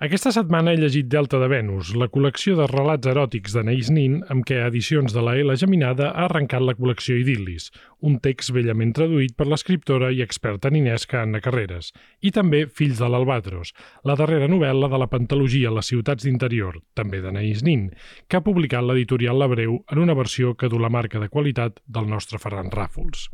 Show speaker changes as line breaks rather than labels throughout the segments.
Aquesta setmana he llegit Delta de Venus, la col·lecció de relats eròtics d'Anaïs Nin, amb què Edicions de la L Geminada ha arrencat la col·lecció Idil·lis, un text bellament traduït per l'escriptora i experta ninesca Anna Carreras, i també Fills de l'Albatros, la darrera novel·la de la pantalogia Les ciutats d'interior, també d'Anaïs Nin, que ha publicat l'editorial La Breu en una versió que du la marca de qualitat del nostre Ferran Ràfols.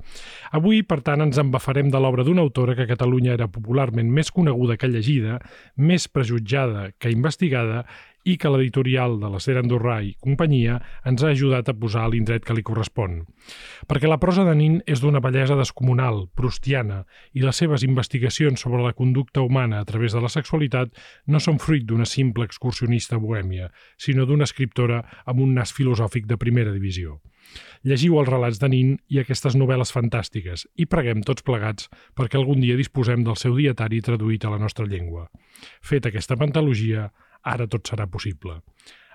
Avui, per tant, ens embafarem de l'obra d'una autora que a Catalunya era popularment més coneguda que llegida, més prejutjada jutjada que investigada i que l'editorial de la Cera Andorrà i companyia ens ha ajudat a posar a l'indret que li correspon. Perquè la prosa de Nin és d'una bellesa descomunal, prustiana, i les seves investigacions sobre la conducta humana a través de la sexualitat no són fruit d'una simple excursionista bohèmia, sinó d'una escriptora amb un nas filosòfic de primera divisió. Llegiu els relats de Nin i aquestes novel·les fantàstiques i preguem tots plegats perquè algun dia disposem del seu dietari traduït a la nostra llengua. Fet aquesta pantalogia, ara tot serà possible.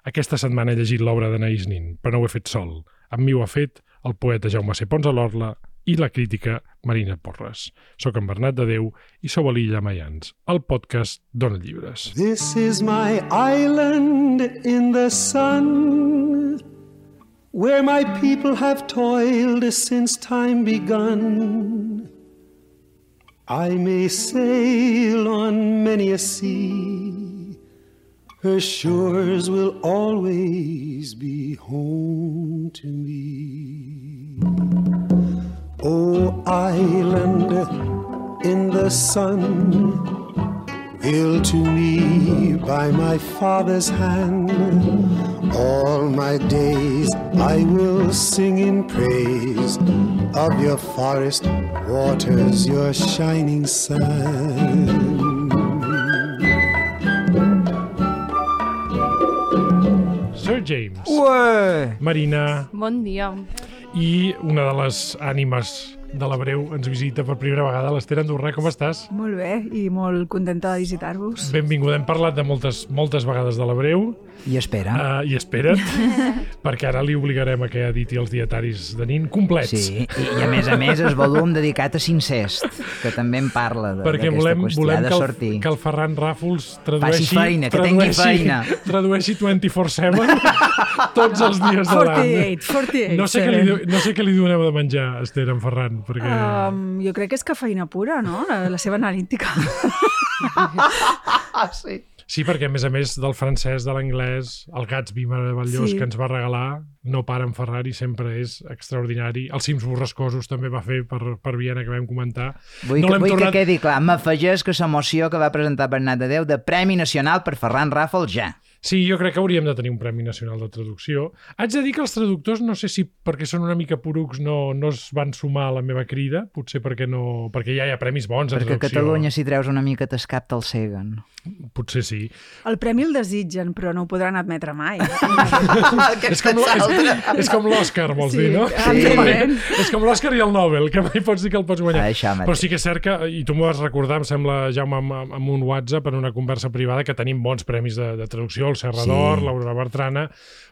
Aquesta setmana he llegit l'obra d'Anaïs Nin, però no ho he fet sol. Amb mi ho ha fet el poeta Jaume C. Pons a l'Orla i la crítica Marina Porres. Soc en Bernat de Déu i sou a l'Illa Mayans, el podcast Dona Llibres.
This is my island in the sun Where my people have toiled since time begun I may sail on many a sea Her shores will always be home to me. Oh, island in the sun, built to me by my father's hand. All my days I will sing in praise of your forest waters, your shining sun.
Sir James,
Ué!
Marina
Bon dia.
i una de les ànimes de la Breu ens visita per primera vegada l'Ester Andorrà. Com estàs?
Molt bé i molt contenta de visitar-vos.
Benvinguda. Hem parlat de moltes, moltes vegades de la Breu
I espera.
uh, i espera't, perquè ara li obligarem a que editi els dietaris de nin complets.
Sí, i, i a més a més el volum dedicat a Cincest, que també en parla de-
perquè volem,
qüestió
volem que,
sortir.
el, que el Ferran Ràfols tradueixi,
Faci feina, que tingui
tradueixi,
feina.
tradueixi 24-7 tots els dies de l'any.
48, 48.
No sé, què li, no sé què li doneu de menjar, Esther, en Ferran, perquè...
Um, jo crec que és cafeïna pura, no? La, la seva analítica.
Sí, perquè a més a més del francès, de l'anglès, el Gatsby meravellós
Sí.
que ens va regalar, no para en Ferrari, sempre és extraordinari. Els cims borrascosos també va fer per, per Viena, que vam comentar.
Vull,
no
que, vull
tornat-
que quedi clar, m'afegeix que l'emoció que va presentar Bernat de Déu de Premi Nacional per Ferran Ràfol ja.
Sí, jo crec que hauríem de tenir un Premi Nacional de Traducció. Haig de dir que els traductors, no sé si perquè són una mica porucs no, no es van sumar a la meva crida, potser perquè, no, perquè ja hi ha premis bons en
Perquè a
traducció.
Catalunya, si treus una mica, t'escapta el Seguen.
Potser sí.
El premi el desitgen, però no ho podran admetre mai.
és com, és, és com l'Òscar, vols
Sí,
dir, no?
evidentment.
és com l'Òscar i el Nobel, que mai pots dir que el pots guanyar.
Això mateix.
Però sí que és cert que, i tu m'ho vas recordar, em sembla, Jaume, amb, amb un WhatsApp, en una conversa privada, que tenim bons premis de, de traducció, el Serrador,
Sí.
l'Aurora Bertrana,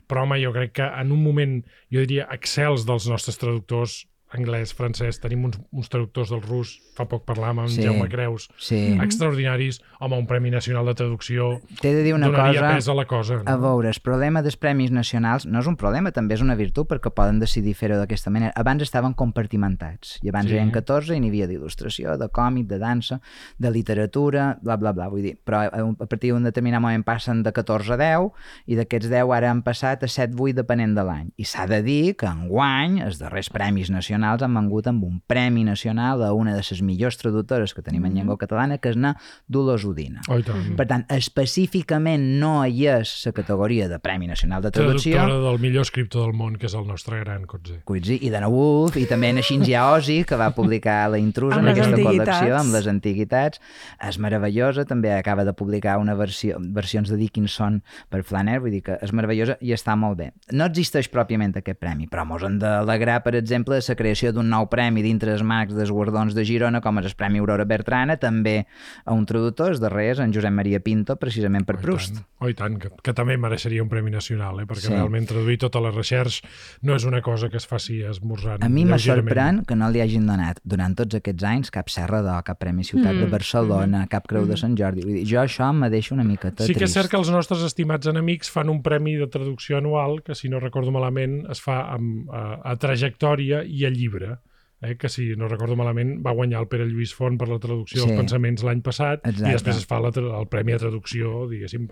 però home, jo crec que en un moment, jo diria, excels dels nostres traductors, anglès, francès, tenim uns, uns traductors del rus, fa poc parlàvem amb
Sí.
Jaume Creus,
Sí.
extraordinaris, home, un Premi Nacional de Traducció
T'he de dir una cosa...
pes a la cosa.
A veure, el problema dels premis nacionals no és un problema, també és una virtut perquè poden decidir fer-ho d'aquesta manera. Abans estaven compartimentats i abans
Sí.
havia 14 i n'hi havia d'il·lustració, de còmic, de dansa, de literatura, bla, bla, bla. Vull dir, però a partir d'un determinat moment passen de 14 a 10 i d'aquests 10 ara han passat a 7-8 depenent de l'any. I s'ha de dir que enguany els darrers premis nacionals han vengut amb un premi nacional a una de les millors traductores que tenim en llengua catalana, que és na Dolors Udina.
Oh, tant.
Per tant, específicament no hi és la categoria de Premi Nacional de Traducció,
Traductora del millor escriptor del món, que és el nostre gran Cotze.
Cuitzi, i de Wolf, i també en Shinji Ozi, que va publicar La intrusa
Amb
en aquesta col·lecció, amb les antiguitats. És meravellosa, també acaba de publicar una versió, versions de Dickinson per Flanner, vull dir que és meravellosa i està molt bé. No existeix pròpiament aquest premi, però mos hem d'alegrar, per exemple, de la creació d'un nou premi dintre els marcs dels guardons de Girona, com és el Premi Aurora Bertrana, també a un traductor, el darrer és en Josep Maria Pinto, precisament per
Oh,
Proust.
tant. Oh, i tant, que, que també mereixeria un Premi Nacional, eh? perquè
Sí.
realment traduir tota la recerca no és una cosa que es faci esmorzant.
A mi me sorprèn que no li hagin donat durant tots aquests anys cap Serra d'Or, cap Premi Ciutat
Mm,
de Barcelona, cap Creu de Sant Jordi. Vull dir, jo això me deixa una miqueta
Sí que és
trist.
cert que els nostres estimats enemics fan un premi de traducció anual que, si no recordo malament, es fa amb, a, a trajectòria i a llibre. Eh, que si no recordo malament va guanyar el Pere Lluís Font per la traducció
Sí.
dels pensaments l'any passat
Exacte.
i després es fa la, el premi de traducció diguéssim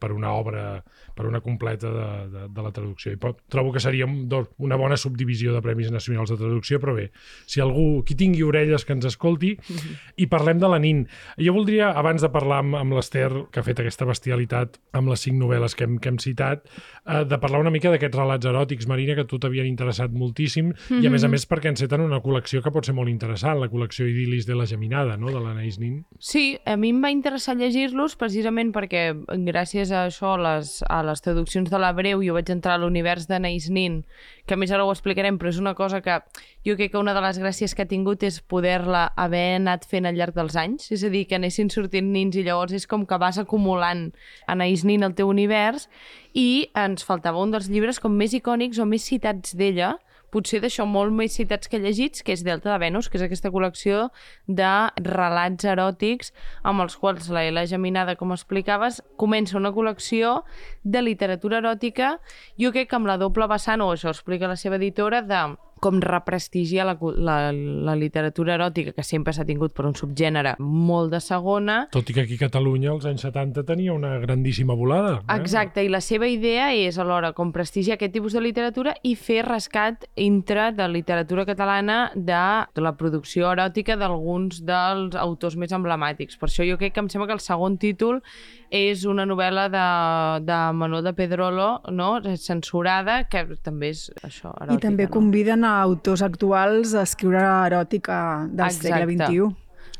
per una obra per una completa de, de, de la traducció i pot, trobo que seria una bona subdivisió de Premis Nacionals de Traducció però bé, si algú, qui tingui orelles que ens escolti i parlem de la NIN jo voldria, abans de parlar amb, amb l'Ester que ha fet aquesta bestialitat amb les cinc novel·les que hem, que hem citat eh, de parlar una mica d'aquests relats eròtics Marina, que a tu t'havien interessat moltíssim i a més a més perquè enceten una col·lecció que pot ser molt interessant, la col·lecció Idil·lis de la Geminada, no?, de l'Anaïs Nin
Sí, a mi em va interessar llegir-los precisament perquè gràcies a això, les, a les traduccions de l'hebreu, jo vaig entrar a l'univers d'Anaïs Nin, que a més ara ho explicarem, però és una cosa que jo crec que una de les gràcies que ha tingut és poder-la haver anat fent al llarg dels anys, és a dir, que anessin sortint nins i llavors és com que vas acumulant Anaïs Nin al teu univers i ens faltava un dels llibres com més icònics o més citats d'ella, potser d'això molt més citats que llegits, que és Delta de Venus, que és aquesta col·lecció de relats eròtics amb els quals la Ela Geminada, com explicaves, comença una col·lecció de literatura eròtica, jo crec que amb la doble vessant, o això explica la seva editora, de com represtigiar la, la, la literatura eròtica, que sempre s'ha tingut per un subgènere molt de segona,
tot i que aquí a Catalunya als anys 70 tenia una grandíssima volada eh?
Exacte, i la seva idea és alhora com prestigiar aquest tipus de literatura i fer rescat intra de literatura catalana de, de la producció eròtica d'alguns dels autors més emblemàtics. Per això jo crec que em sembla que el segon títol és una novel·la de, de Manuel de Pedrolo, no? censurada, que també és això, eròtica.
I també
no?
conviden a autors actuals a escriure eròtica del
Exacte.
segle XXI.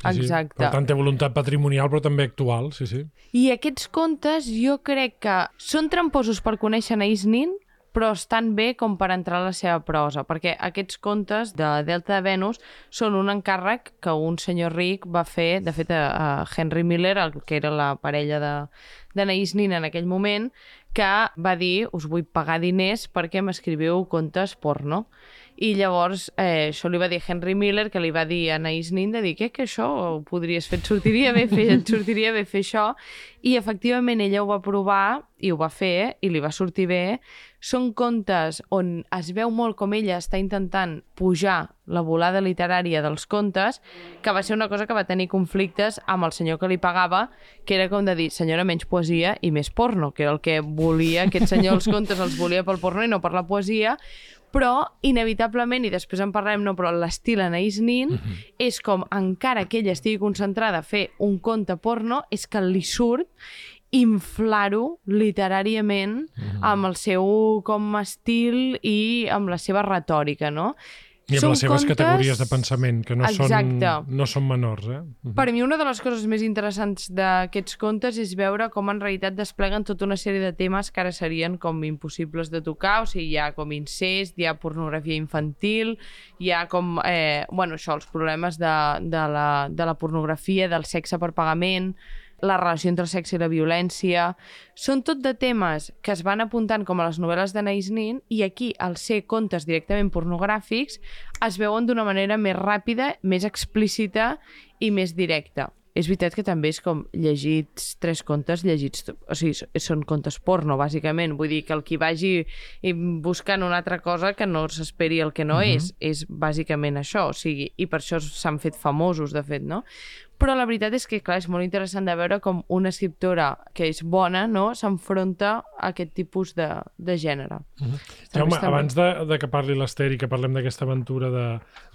Sí, sí.
Exacte.
Per tant, té voluntat patrimonial, però també actual, sí, sí.
I aquests contes jo crec que són tramposos per conèixer Anaïs Nin, però estan bé com per entrar a la seva prosa, perquè aquests contes de Delta de Venus són un encàrrec que un senyor ric va fer, de fet, a, Henry Miller, el que era la parella de d'Anaïs Nin en aquell moment, que va dir, us vull pagar diners perquè m'escriviu contes porno. I llavors eh, això li va dir Henry Miller, que li va dir a Anaïs Nin de dir que, que això ho podries fer, et sortiria bé fer, et sortiria bé fer això. I efectivament ella ho va provar i ho va fer i li va sortir bé. Són contes on es veu molt com ella està intentant pujar la volada literària dels contes, que va ser una cosa que va tenir conflictes amb el senyor que li pagava, que era com de dir, senyora, menys poesia i més porno, que era el que volia aquest senyor, els contes els volia pel porno i no per la poesia, però inevitablement, i després en parlarem, no, però l'estil Anaïs Nin mm -hmm. és com, encara que ella estigui concentrada a fer un conte porno, és que li surt inflar-ho literàriament mm -hmm. amb el seu com estil i amb la seva retòrica, no?
I amb
Són
les seves
contes-
categories de pensament, que no, són, no són menors, eh?
Per mi una de les coses més interessants d'aquests contes és veure com en realitat despleguen tota una sèrie de temes que ara serien com impossibles de tocar, o sigui, hi ha com incest, hi ha pornografia infantil, hi ha com, eh, bueno, això, els problemes de, de, la, de la pornografia, del sexe per pagament, la relació entre el sexe i la violència... Són tot de temes que es van apuntant com a les novel·les d'Anaïs Nin i aquí, al ser contes directament pornogràfics, es veuen d'una manera més ràpida, més explícita i més directa. És veritat que també és com llegits tres contes, llegits... O sigui, són contes porno, bàsicament. Vull dir que el qui vagi buscant una altra cosa que no s'esperi el que no és. És bàsicament això. O sigui, i per això s'han fet famosos, de fet, no? Però la veritat és que, clar, és molt interessant de veure com una escriptora que és bona, no?, s'enfronta a aquest tipus de, de gènere. Està bé,
Jaume, abans de, de que parli l'Ester i que parlem d'aquesta aventura de,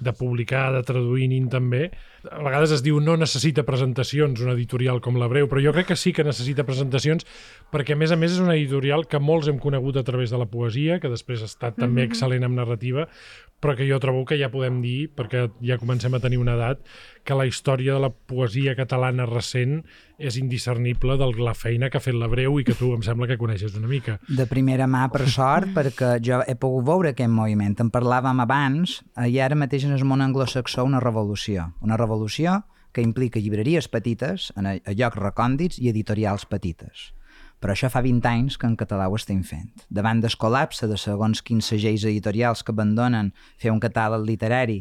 de publicar, de traduir nin també, a vegades es diu no necessita presentacions una editorial com la Breu, però jo crec que sí que necessita presentacions perquè a més a més és una editorial que molts hem conegut a través de la poesia, que després ha estat també excel·lent amb narrativa, però que jo trobo que ja podem dir, perquè ja comencem a tenir una edat, que la història de la poesia catalana recent és indiscernible de la feina que ha fet la Breu i que tu em sembla que coneixes una mica.
De primera mà, per sort, perquè jo he pogut veure aquest moviment. En parlàvem abans, i ara mateix en el món anglosaxó una revolució. Una revolució que implica llibreries petites, a llocs recòndits i editorials petites. Però això fa 20 anys que en català ho estem fent. Davant del col·lapse de segons quins segells editorials que abandonen fer un catàleg literari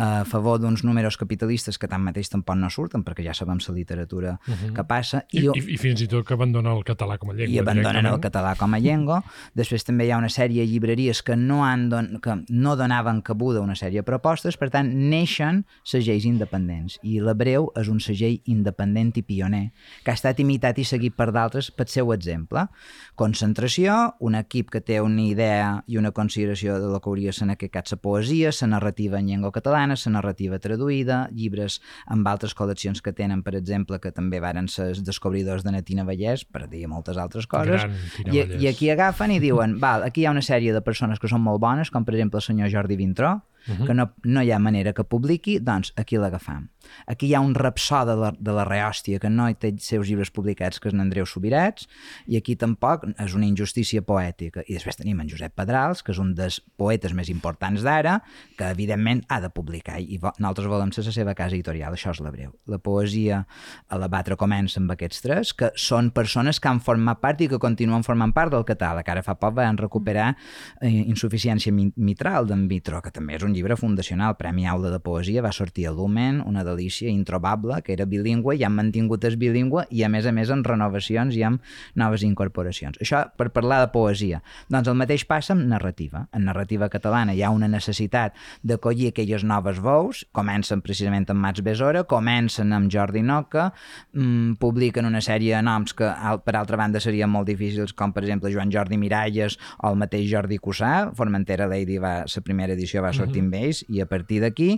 a favor d'uns números capitalistes que tanmateix tampoc no surten, perquè ja sabem la literatura uh -huh. que passa.
I, i, I fins i tot que abandona el català com a llengua.
I abandonen el català com a llengua. Després també hi ha una sèrie de llibreries que no, han don, que no donaven cabuda a una sèrie de propostes, per tant, neixen segells independents. I la Breu és un segell independent i pioner, que ha estat imitat i seguit per d'altres pel seu exemple. Concentració, un equip que té una idea i una consideració de lo que hauria de ser en aquest cas la poesia, la narrativa en llengua catalana, la narrativa traduïda, llibres amb altres col·leccions que tenen, per exemple, que també varen ser els descobridors de Natina Vallès, per dir moltes altres coses,
Gran
i, i aquí agafen i diuen, val, aquí hi ha una sèrie de persones que són molt bones, com per exemple el senyor Jordi Vintró, uh -huh. que no, no hi ha manera que publiqui, doncs aquí l'agafam. Aquí hi ha un rapsó de la, de la reòstia que no té els seus llibres publicats, que és en Andreu Subirats, i aquí tampoc és una injustícia poètica. I després tenim en Josep Pedrals, que és un dels poetes més importants d'ara, que evidentment ha de publicar, i vo nosaltres volem ser la seva casa editorial, això és la breu. La poesia a la Batra comença amb aquests tres, que són persones que han format part i que continuen formant part del catàleg. Ara fa poc van recuperar eh, Insuficiència mitral d'en Vitro, que també és un llibre fundacional, Premi Aula de Poesia, va sortir a Lumen, una delícia introbable, que era bilingüe, i han mantingut el bilingüe, i a més a més en renovacions i amb noves incorporacions. Això per parlar de poesia. Doncs el mateix passa amb narrativa. En narrativa catalana hi ha una necessitat d'acollir aquelles noves veus, comencen precisament amb Mats Besora, comencen amb Jordi Noca, mmm, publiquen una sèrie de noms que per altra banda serien molt difícils, com per exemple Joan Jordi Miralles o el mateix Jordi Cussà, Formentera Lady va, la primera edició va sortir amb ells, i a partir d'aquí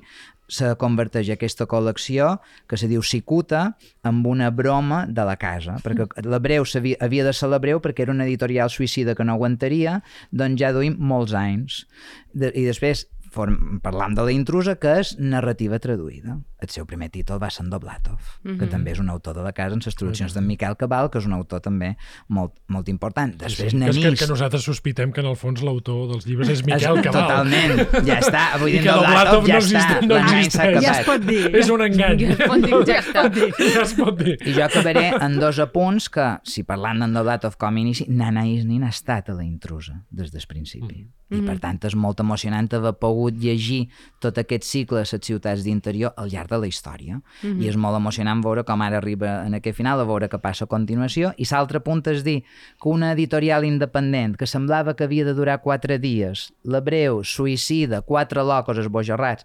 se converteix aquesta col·lecció que se diu Cicuta amb una broma de la casa, perquè la Breu havia, havia de ser la Breu perquè era una editorial suïcida que no aguantaria, doncs ja duim molts anys. De, I després form, parlam de la intrusa, que és narrativa traduïda. El seu primer títol va ser en Doblatov, mm -hmm. que també és un autor de la casa, en les traduccions d'en Miquel Cabal, que és un autor també molt, molt important. Després,
sí,
Nanís...
Que, que nosaltres sospitem que en el fons l'autor dels llibres és Miquel
és,
Cabal.
Totalment, ja està. Vull
I
dir,
que
Doblatov ja
no
està.
existeix, no existeix.
Ja es pot dir.
És un engany.
Ja es pot dir, ja està.
Ja es pot dir.
I jo acabaré en dos apunts que, si parlant d'en Doblatov com a inici, Nana Isnin ha estat a la intrusa des del principi. Mm. I per tant és molt emocionant haver pogut llegir tot aquest cicle a les ciutats d'interior al llarg de la història. Mm -hmm. I és molt emocionant veure com ara arriba en aquest final, a veure què passa a continuació. I l'altre punt és dir que una editorial independent que semblava que havia de durar quatre dies, la breu, suïcida, quatre locos esbojarrats,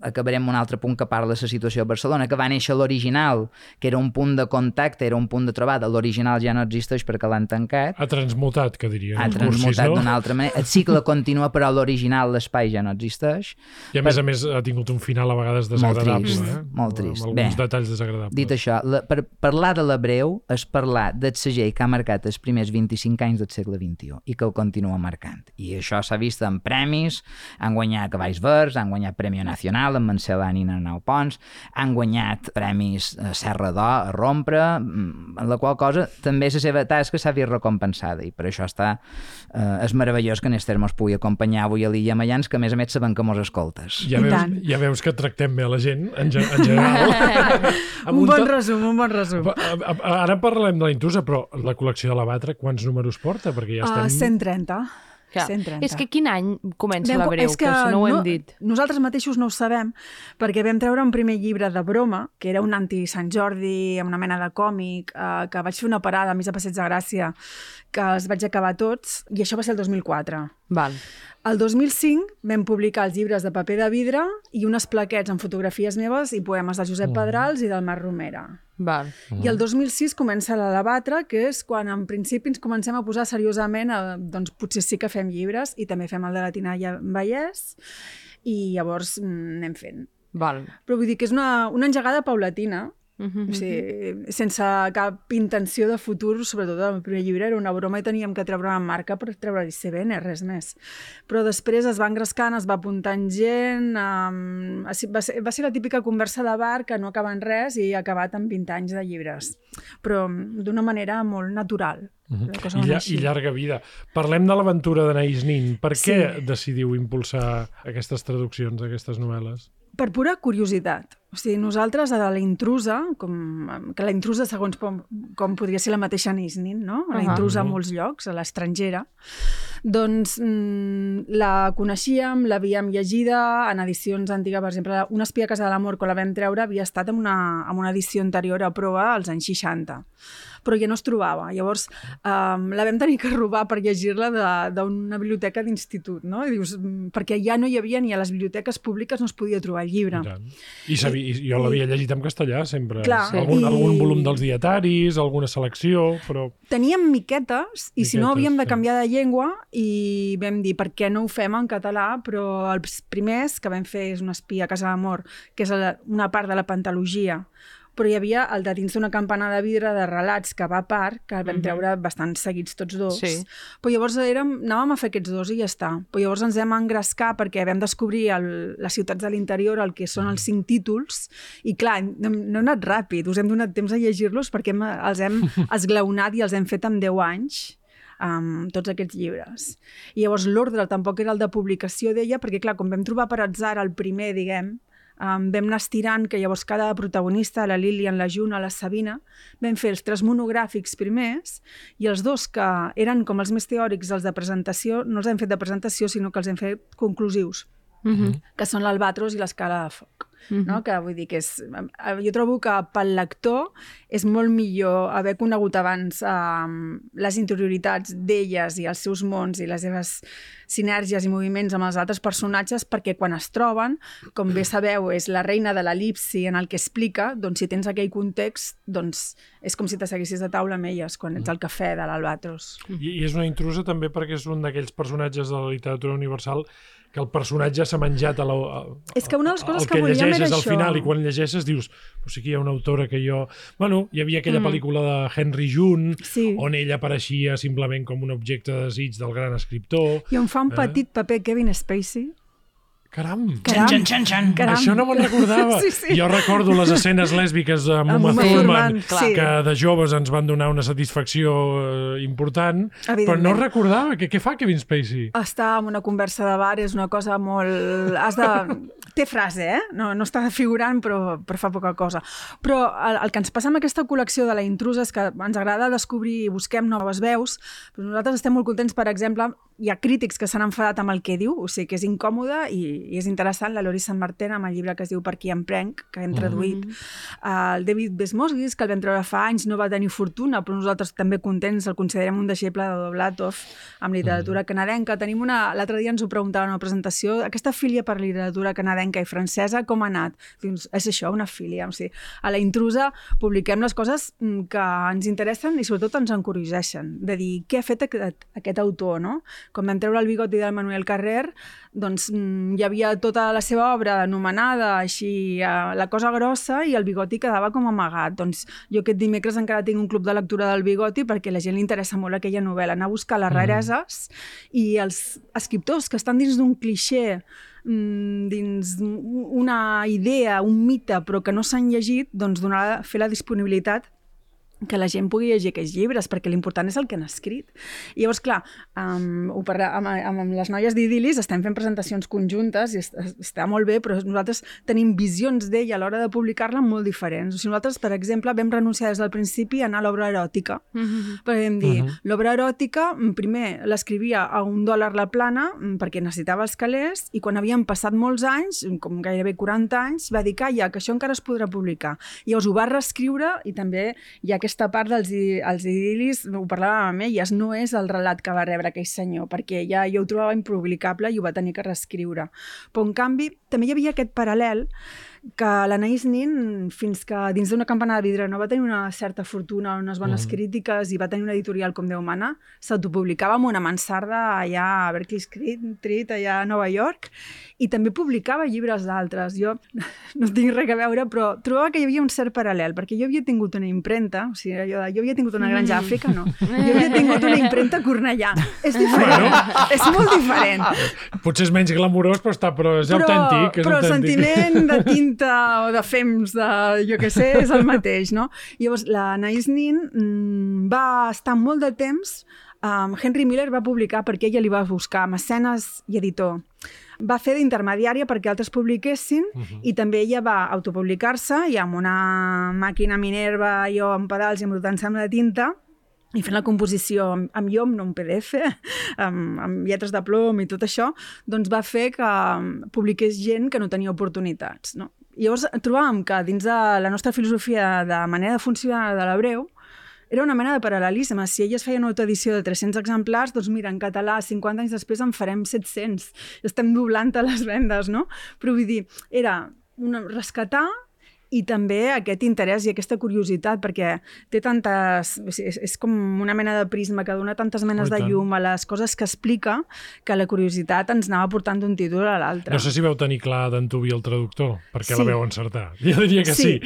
acabarem amb un altre punt que parla de la situació a Barcelona, que va néixer l'original, que era un punt de contacte, era un punt de trobada, l'original ja no existeix perquè l'han tancat,
Ha transmutat, que dirien.
ha transmutat
no?
d'una altra manera. El cicle continua, però l'original, l'espai ja no existeix.
I a més a més ha tingut un final a vegades
Molt
desagradable.
trist,
eh?
molt trist.
Amb alguns
Bé,
detalls desagradables.
Dit això, la, per parlar de la breu és parlar del segell que ha marcat els primers 25 anys del segle XXI i que el continua marcant. I això s'ha vist en premis, han guanyat Cavalls Verds, han guanyat Premi Nacional amb Mancelani i Arnau Pons, han guanyat premis a Serra d'Or, a Rompre, mm, en la qual cosa també la seva tasca s'ha vist recompensada i per això està, eh, és meravellós que Néstor mos pugui acompanyar avui a l'Illa Mayans, que a més a més sabem que mos escoltes.
Ja
I
veus, ja veus que tractem bé a la gent, en, ge- en general. Amb
Un bon
to-
resum, un bon resum.
Ara parlarem de la intrusa, però la col·lecció de la Batra, quants números porta? Perquè ja
Uh,
estem...
130.
Que,
130.
és que quin any comença
Vam-
la breu?
és
Que, si no ho hem dit.
Nosaltres mateixos no ho sabem, perquè vam treure un primer llibre de broma, que era un anti-Sant Jordi, amb una mena de còmic, eh, que vaig fer una parada a Missa Passeig de Gràcia, que els vaig acabar tots, i això va ser el 2004.
Val.
El 2005 vam publicar els llibres de paper de vidre i unes plaquets amb fotografies meves i poemes de Josep Pedrals i del Mar Romera.
Val.
I el 2006 comença la debatre, que és quan en principi ens comencem a posar seriosament, a, doncs potser sí que fem llibres i també fem el de la Tinalla Vallès i llavors mm, anem fent.
Val.
Però vull dir que és una, una engegada paulatina O sigui, sense cap intenció de futur, sobretot el primer llibre era una broma i teníem que treure una marca per treure l'ICBN, res més. Però després es va engrescant, es va apuntant gent, um, va, ser, va ser la típica conversa de bar que no acaba en res i ha acabat amb 20 anys de llibres, però d'una manera molt natural.
Uh -huh. I, lla I llarga vida. Parlem de l'aventura d'Anaïs Nin. Per
Sí.
què decidiu impulsar aquestes traduccions, aquestes novel·les?
Per pura curiositat. O sigui, nosaltres a la intrusa, com, que la intrusa segons com, com podria ser la mateixa Anaïs Nin, no? La intrusa a
Mhm.
molts llocs, a l'estrangera, doncs mm, la coneixíem, l'havíem llegida en edicions antigues, per exemple, Una espia a casa de l'amor, quan la vam treure, havia estat en una, en una edició anterior a prova als anys 60 però ja no es trobava. Llavors, um, la vam tenir que robar per llegir-la d'una biblioteca d'institut, no? I dius, mm, perquè ja no hi havia ni a les biblioteques públiques no es podia trobar el llibre.
I. I, i jo l'havia llegit en castellà sempre.
Clar,
Sí.
algun,
i-
algun volum dels dietaris, alguna selecció, però...
Teníem miquetes i si no
Miquetes,
havíem de canviar de llengua i vam dir per què no ho fem en català, però els primers que vam fer és una espia a casa d'amor, que és una part de la pantalogia, però hi havia el de dins d'una campana de vidre de relats que va a part, que el vam
Mhm.
treure bastant seguits tots dos.
Sí.
Però llavors érem, anàvem a fer aquests dos i ja està. Però llavors ens vam engrescar perquè vam descobrir el, les ciutats de l'interior, el que són els cinc títols, i clar, no, no hem anat ràpid, us hem donat temps a llegir-los perquè hem, els hem esglaonat i els hem fet en 10 anys amb tots aquests llibres. I llavors l'ordre tampoc era el de publicació d'ella, perquè clar, com vam trobar per atzar el primer, diguem, um, vam anar estirant que llavors cada protagonista, la Lilian, la Juna, la Sabina, vam fer els tres monogràfics primers i els dos que eren com els més teòrics, els de presentació, no els hem fet de presentació, sinó que els hem fet conclusius
Mhm.
que són l'Albatros i l'escala de foc. No? Que vull dir que és... eh, Jo trobo que pel lector és molt millor haver conegut abans um, les interioritats d'elles i els seus mons i les seves sinergies i moviments amb els altres personatges perquè quan es troben, com bé sabeu, és la reina de l'elipsi en el que explica, doncs si tens aquell context, doncs és com si t'asseguessis a taula amb elles quan ets al cafè de l'Albatros.
I, I és una intrusa també perquè és un d'aquells personatges de la literatura universal que el personatge s'ha menjat a la, a,
És que una de les coses
el
que
que
volíem
llegeixes al final i quan llegeixes dius però sí que hi ha una autora que jo... Bueno, hi havia aquella
Mm.
pel·lícula de Henry June
Sí.
on ell apareixia simplement com un objecte de desig del gran escriptor.
I on fa un
Eh?
petit paper Kevin Spacey.
Caram!
Caram,
Xan, xan, xan.
caram.
Això no me'n recordava.
Sí, sí.
Jo recordo les escenes lèsbiques amb Uma Thurman,
sí.
que de joves ens van donar una satisfacció eh, important, però no recordava. Que, què fa Kevin Spacey?
Estar en una conversa de bar és una cosa molt... Has de... Té frase, eh? No, no està figurant, però, però fa poca cosa. Però el, el que ens passa amb aquesta col·lecció de la intrusa és que ens agrada descobrir i busquem noves veus, però nosaltres estem molt contents, per exemple, hi ha crítics que s'han enfadat amb el que diu, o sigui que és incòmode i, i és interessant, la Lori Sant Martín amb el llibre que es diu Per qui em prenc, que hem traduït, el David Besmosguis, que el vam treure fa anys, no va tenir fortuna, però nosaltres també contents, el considerem un deixeble de Doblatov amb literatura canadenca. Tenim una... L'altre dia ens ho preguntaven a una presentació, aquesta filia per literatura canadenca i francesa, com ha anat? Dius, és això, una filia. O sigui, a la intrusa publiquem les coses mm, que ens interessen i sobretot ens encurioseixen, de dir què ha fet aquest, aquest autor, no? Quan vam treure el bigoti del Manuel Carrer, doncs mm, hi havia tota la seva obra anomenada així, eh, la cosa grossa, i el bigoti quedava com amagat. Doncs jo aquest dimecres encara tinc un club de lectura del bigoti perquè la gent li interessa molt aquella novel·la, anar a buscar les rareses i els escriptors que estan dins d'un clixé mm, dins una idea, un mite, però que no s'han llegit, doncs donar, fer la disponibilitat que la gent pugui llegir aquests llibres, perquè l'important és el que han escrit. I llavors, clar, um, ho parla, amb, amb, amb les noies d'Idilis estem fent presentacions conjuntes i est està molt bé, però nosaltres tenim visions d'ella a l'hora de publicar-la molt diferents. O sigui, nosaltres, per exemple, vam renunciar des del principi a anar a l'obra eròtica.
Mhm.
Perquè vam dir, uh
Mhm.
-huh. l'obra eròtica, mm, primer l'escrivia a un dòlar la plana mm, perquè necessitava els calés i quan havien passat molts anys, com gairebé 40 anys, va dir, calla, que això encara es podrà publicar. I llavors ho va reescriure i també hi ha aquesta part dels els idil·lis, ho parlàvem amb elles, no és el relat que va rebre aquell senyor, perquè ja jo ho trobava impublicable i ho va tenir que reescriure. Però, en canvi, també hi havia aquest paral·lel que l'Anaïs Nin, fins que dins d'una campana de vidre no va tenir una certa fortuna, unes bones mm. crítiques i va tenir una editorial com Déu mana, s'autopublicava amb una mansarda allà a Berkeley Street, allà a Nova York, i també publicava llibres d'altres. Jo no tinc res a veure, però trobava que hi havia un cert paral·lel, perquè jo havia tingut una impremta, o sigui, de, jo havia tingut una granja a Àfrica, no. Jo havia tingut una impremta a Cornellà. És diferent,
Bueno.
és molt diferent.
Potser és menys glamurós, però, està, però és autèntic. És
però el
autèntic.
sentiment de tinta o de fems, de jo què sé, és el mateix, no? Llavors, la Naïs Nin mm, va estar molt de temps um, Henry Miller va publicar perquè ella li va buscar mecenes i editor. Va fer d'intermediària perquè altres publiquessin uh -huh. i també ella va autopublicar-se i amb una màquina Minerva, jo amb pedals i embrutant-se amb la tinta i fent la composició amb, amb jo, no un PDF, amb, amb lletres de plom i tot això, doncs va fer que um, publiqués gent que no tenia oportunitats. No? Llavors trobàvem que dins de la nostra filosofia de manera de funcionar de l'hebreu era una mena de paral·lelisme. Si elles feien una autoedició de 300 exemplars, doncs mira, en català, 50 anys després en farem 700. Estem doblant a les vendes, no? Però vull dir, era una, rescatar i també aquest interès i aquesta curiositat, perquè té tantes... És, és com una mena de prisma que dona tantes menes
Oh,
de llum a les coses que explica que la curiositat ens anava portant d'un títol a l'altre.
No sé si veu tenir clar d'Antubi el traductor, perquè
Sí.
la veu encertar. Jo diria que sí.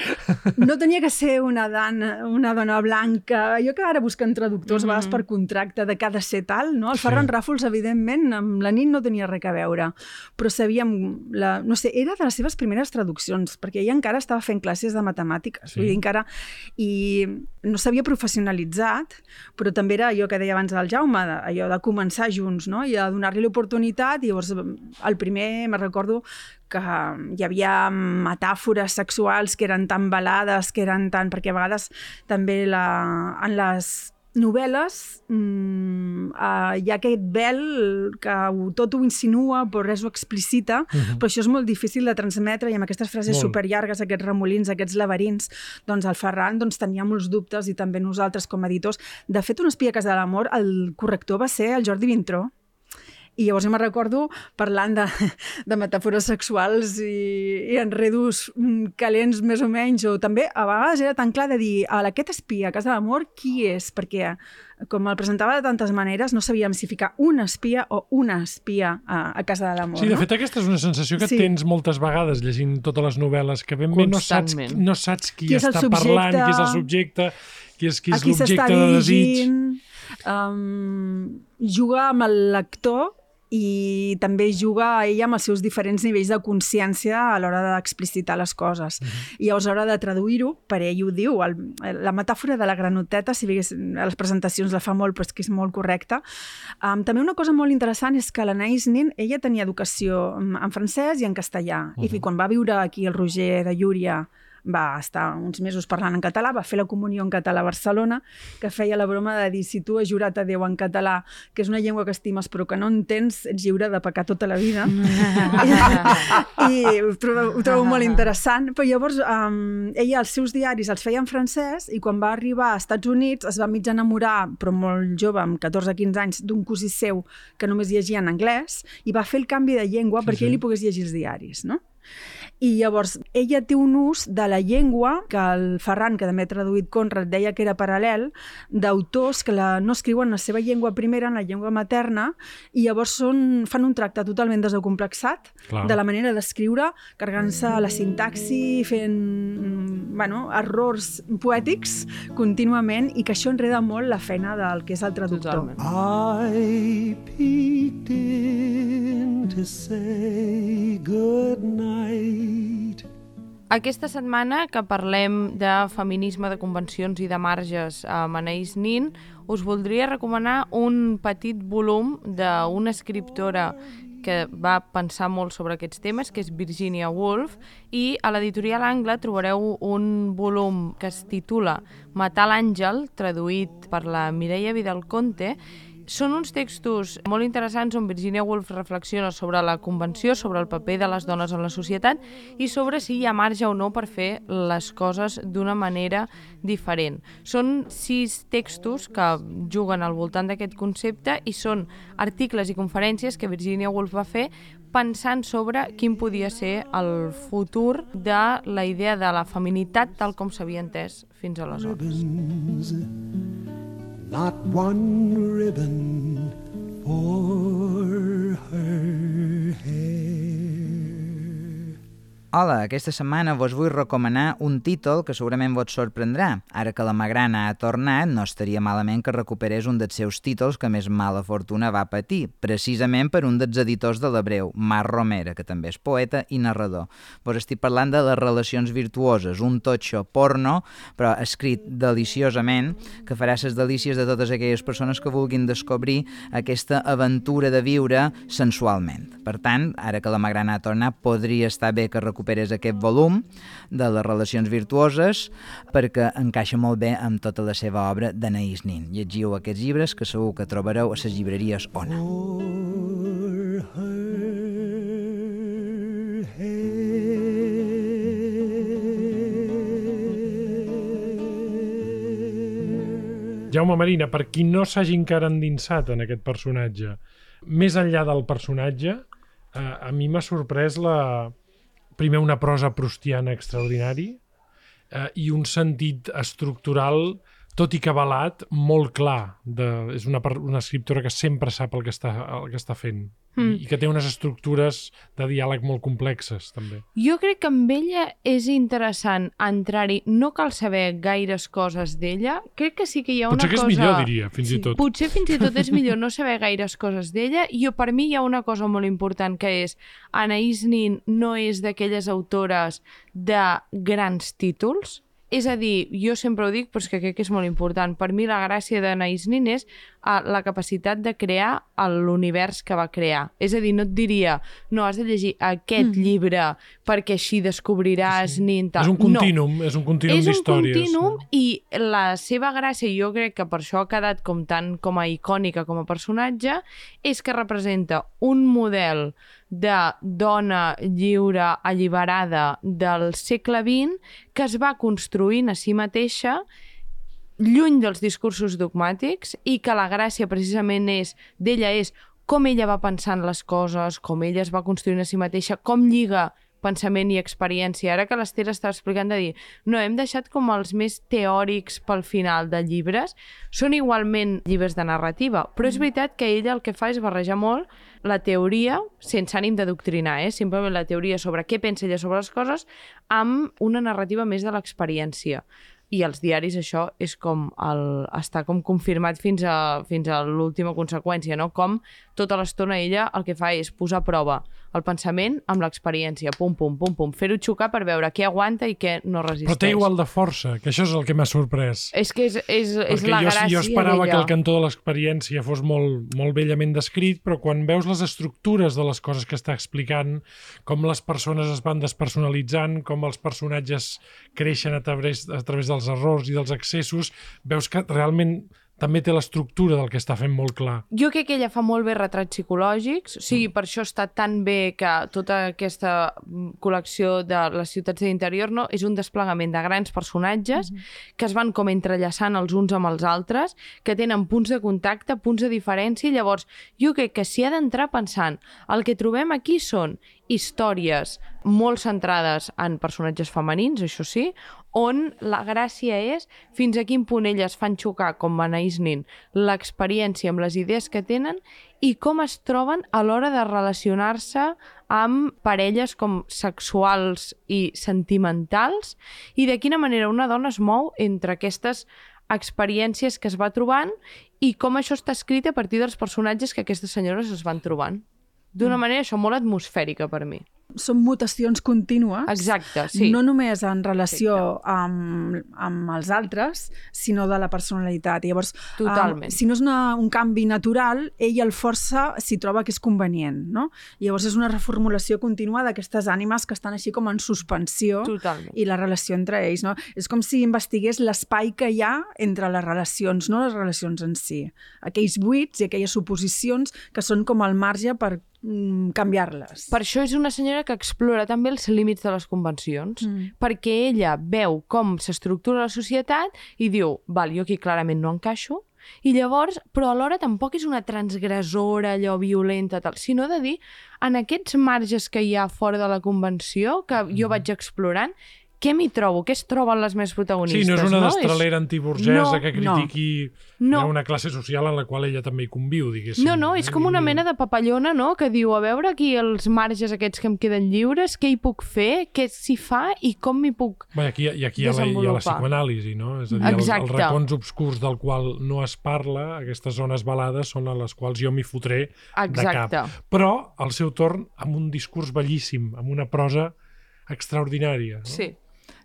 No tenia que ser una dona, una dona blanca. Jo que ara busquen traductors, mm -hmm. a vegades per contracte, de cada ser tal, no? El
Sí.
Ferran Ràfols, evidentment, amb la nit no tenia res a veure, però sabíem, la, no sé, era de les seves primeres traduccions, perquè ella encara estava fent classes de matemàtiques,
Sí.
vull dir, encara... I no s'havia professionalitzat, però també era allò que deia abans el Jaume, de, allò de començar junts, no? I de donar-li l'oportunitat, i llavors el primer, me recordo, que hi havia metàfores sexuals que eren tan balades, que eren tan... Perquè a vegades també la, en les novel·les mmm, uh, hi ha aquest vel que ho, tot ho insinua però res ho explicita, uh -huh. però això és molt difícil de transmetre i amb aquestes frases
Molt.
superllargues, aquests remolins, aquests laberints doncs el Ferran doncs, tenia molts dubtes i també nosaltres com a editors. De fet, un espia casa de l'amor, el corrector va ser el Jordi Vintró, i llavors jo me recordo parlant de, de metàfores sexuals i, i enredos mm, calents més o menys, o també a vegades era tan clar de dir a aquest espia a casa d'amor qui és? Perquè com el presentava de tantes maneres no sabíem si ficar un espia o una espia a, a casa de l'amor.
Sí, de
no?
fet, aquesta és una sensació que
Sí.
tens moltes vegades llegint totes les novel·les, que ben bé no saps, no saps qui,
Qui
està
subjecte,
parlant, qui és el subjecte, qui és, qui és l'objecte de desig.
um, juga amb el lector i també juga ella amb els seus diferents nivells de consciència a l'hora d'explicitar les coses. I llavors, a l'hora de traduir-ho, per ell ho diu, el, la metàfora de la granoteta, si digués, a les presentacions la fa molt, però és que és molt correcta. Um, també una cosa molt interessant és que l'Anaïs Nin, ella tenia educació en en francès i en castellà. Uh -huh. I quan va viure aquí el Roger de Llúria va estar uns mesos parlant en català, va fer la comunió en català a Barcelona, que feia la broma de dir si tu has jurat a Déu en català, que és una llengua que estimes però que no entens, ets lliure de pecar tota la vida. I ho trobo, ho trobo molt interessant. Però llavors um, ella els seus diaris els feia en francès i quan va arribar als Estats Units es va mig enamorar, però molt jove, amb 14-15 anys, d'un cosí seu que només llegia en anglès i va fer el canvi de llengua
sí,
perquè
sí.
ell li pogués llegir els diaris, no? I llavors, ella té un ús de la llengua, que el Ferran, que també ha traduït Conrad, deia que era paral·lel, d'autors que la, no escriuen la seva llengua primera, en la llengua materna, i llavors són, fan un tracte totalment desacomplexat
Clar.
de la manera d'escriure, carregant-se la sintaxi, fent mm, bueno, errors poètics contínuament, i que això enreda molt la feina del que és el traductor.
Totalment.
I peeked in to say good night.
Aquesta setmana que parlem de feminisme, de convencions i de marges amb Anaïs Nin, us voldria recomanar un petit volum d'una escriptora que va pensar molt sobre aquests temes, que és Virginia Woolf, i a l'editorial Angle trobareu un volum que es titula Matar l'àngel, traduït per la Mireia Vidal Conte, Són uns textos molt interessants on Virginia Woolf reflexiona sobre la convenció, sobre el paper de les dones en la societat i sobre si hi ha marge o no per fer les coses d'una manera diferent. Són sis textos que juguen al voltant d'aquest concepte i són articles i conferències que Virginia Woolf va fer pensant sobre quin podia ser el futur de la idea de la feminitat tal com s'havia entès fins aleshores.
Not one ribbon for her hair.
Hola, aquesta setmana vos vull recomanar un títol que segurament vos sorprendrà. Ara que la Magrana ha tornat, no estaria malament que recuperés un dels seus títols que més mala fortuna va patir, precisament per un dels editors de l'Hebreu, Mar Romera, que també és poeta i narrador. Vos estic parlant de les relacions virtuoses, un totxo porno, però escrit deliciosament, que farà les delícies de totes aquelles persones que vulguin descobrir aquesta aventura de viure sensualment. Per tant, ara que la Magrana ha tornat, podria estar bé que recuperés aquest volum de les relacions virtuoses perquè encaixa molt bé amb tota la seva obra d'Anaïs Nin. Llegiu aquests llibres que segur que trobareu a les llibreries Ona.
Jaume Marina, per qui no s'hagi encara endinsat en aquest personatge, més enllà del personatge, eh, a mi m'ha sorprès la... primer una prosa prustiana extraordinari eh, i un sentit estructural tot i que avalat, molt clar. De, és una, una escriptora que sempre sap el que està, el que està fent
Mm.
i que té unes estructures de diàleg molt complexes, també.
Jo crec que amb ella és interessant entrar-hi. No cal saber gaires coses d'ella. Crec que sí que hi ha
Potser
una
que és
cosa...
millor, diria, fins i tot.
Potser fins i tot és millor no saber gaires coses d'ella. I jo, per mi hi ha una cosa molt important que és Anaïs Nin no és d'aquelles autores de grans títols. És a dir, jo sempre ho dic, però és que crec que és molt important. Per mi la gràcia d'Anaïs Nin és uh, la capacitat de crear l'univers que va crear. És a dir, no et diria, no, has de llegir aquest mm. llibre perquè així descobriràs sí. Nin tal.
És un continum, és un continum
és un
d'històries.
continum i la seva gràcia, jo crec que per això ha quedat com tan com a icònica com a personatge, és que representa un model de dona lliure, alliberada del segle XX que es va construint a si mateixa lluny dels discursos dogmàtics i que la gràcia precisament és d'ella és com ella va pensant les coses, com ella es va construint a si mateixa, com lliga pensament i experiència. Ara que l'Ester està explicant de dir no, hem deixat com els més teòrics pel final de llibres, són igualment llibres de narrativa, però és veritat que ella el que fa és barrejar molt la teoria, sense ànim de doctrinar, eh? simplement la teoria sobre què pensa ella sobre les coses, amb una narrativa més de l'experiència i als diaris això és com el, està com confirmat fins a, fins a l'última conseqüència, no? Com tota l'estona ella el que fa és posar a prova el pensament amb l'experiència, pum, pum, pum, pum, fer-ho xocar per veure què aguanta i què no resisteix.
Però té igual de força, que això és el que m'ha sorprès.
És que és, és, és
Perquè
la
jo,
gràcia
jo esperava que el cantó de l'experiència fos molt, molt bellament descrit, però quan veus les estructures de les coses que està explicant, com les persones es van despersonalitzant, com els personatges creixen a través, a través dels errors i dels excessos, veus que realment també té l'estructura del que està fent molt clar.
Jo crec que ella fa molt bé retrats psicològics, o sigui, per això està tan bé que tota aquesta mm, col·lecció de les ciutats d'interior no, és un desplegament de grans personatges que es van com entrellaçant els uns amb els altres, que tenen punts de contacte, punts de diferència, i llavors jo crec que s'hi ha d'entrar pensant el que trobem aquí són històries molt centrades en personatges femenins, això sí, on la gràcia és fins a quin punt elles fan xocar, com Anaïs Nin, l'experiència amb les idees que tenen i com es troben a l'hora de relacionar-se amb parelles com sexuals i sentimentals i de quina manera una dona es mou entre aquestes experiències que es va trobant i com això està escrit a partir dels personatges que aquestes senyores es van trobant. D'una manera això molt atmosfèrica per mi.
Són mutacions contínues.
Exacte, sí.
No només en relació amb, amb els altres, sinó de la personalitat. I llavors,
Totalment.
Um, si no és una, un canvi natural, ell el força si troba que és convenient, no? I llavors és una reformulació contínua d'aquestes ànimes que estan així com en suspensió
Totalment.
i la relació entre ells, no? És com si investigués l'espai que hi ha entre les relacions, no les relacions en si. Aquells buits i aquelles suposicions que són com al marge per canviar-les.
Per això és una senyora que explora també els límits de les convencions,
Mm.
perquè ella veu com s'estructura la societat i diu, val, jo aquí clarament no encaixo, i llavors, però alhora tampoc és una transgressora, allò violenta, tal, sinó de dir, en aquests marges que hi ha fora de la convenció, que jo
Mm.
vaig explorant, què m'hi trobo? Què es troben les més protagonistes?
Sí, no és una
no?
destralera antiburgesa
No,
que
no.
critiqui
No.
una classe social en la qual ella també hi conviu, diguéssim.
No, no, és com una mena de papallona, no?, que diu, a veure aquí els marges aquests que em queden lliures, què hi puc fer, què s'hi fa i com m'hi puc...
Bé, aquí, I aquí hi ha, la, hi ha la psicoanàlisi, no? És a dir, els, els
Exacte.
racons obscurs del qual no es parla, aquestes zones balades, són a les quals jo m'hi fotré de
Exacte.
cap. Però, al seu torn, amb un discurs bellíssim, amb una prosa extraordinària. No?
Sí.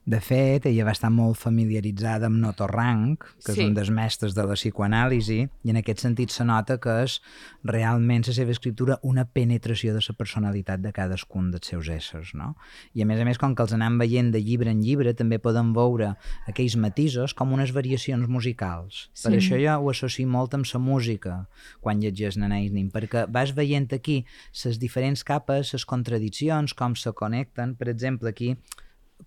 De fet, ella va estar molt familiaritzada amb Noto Rank, que
Sí.
és un dels mestres de la psicoanàlisi, i en aquest sentit se nota que és realment la seva escriptura una penetració de la personalitat de cadascun dels seus éssers. No? I a més a més, com que els anem veient de llibre en llibre, també podem veure aquells matisos com unes variacions musicals. Sí. Per això jo ho associo molt amb la música quan llegeix Nana Isnin, perquè vas veient aquí les diferents capes, les contradiccions, com se connecten. Per exemple, aquí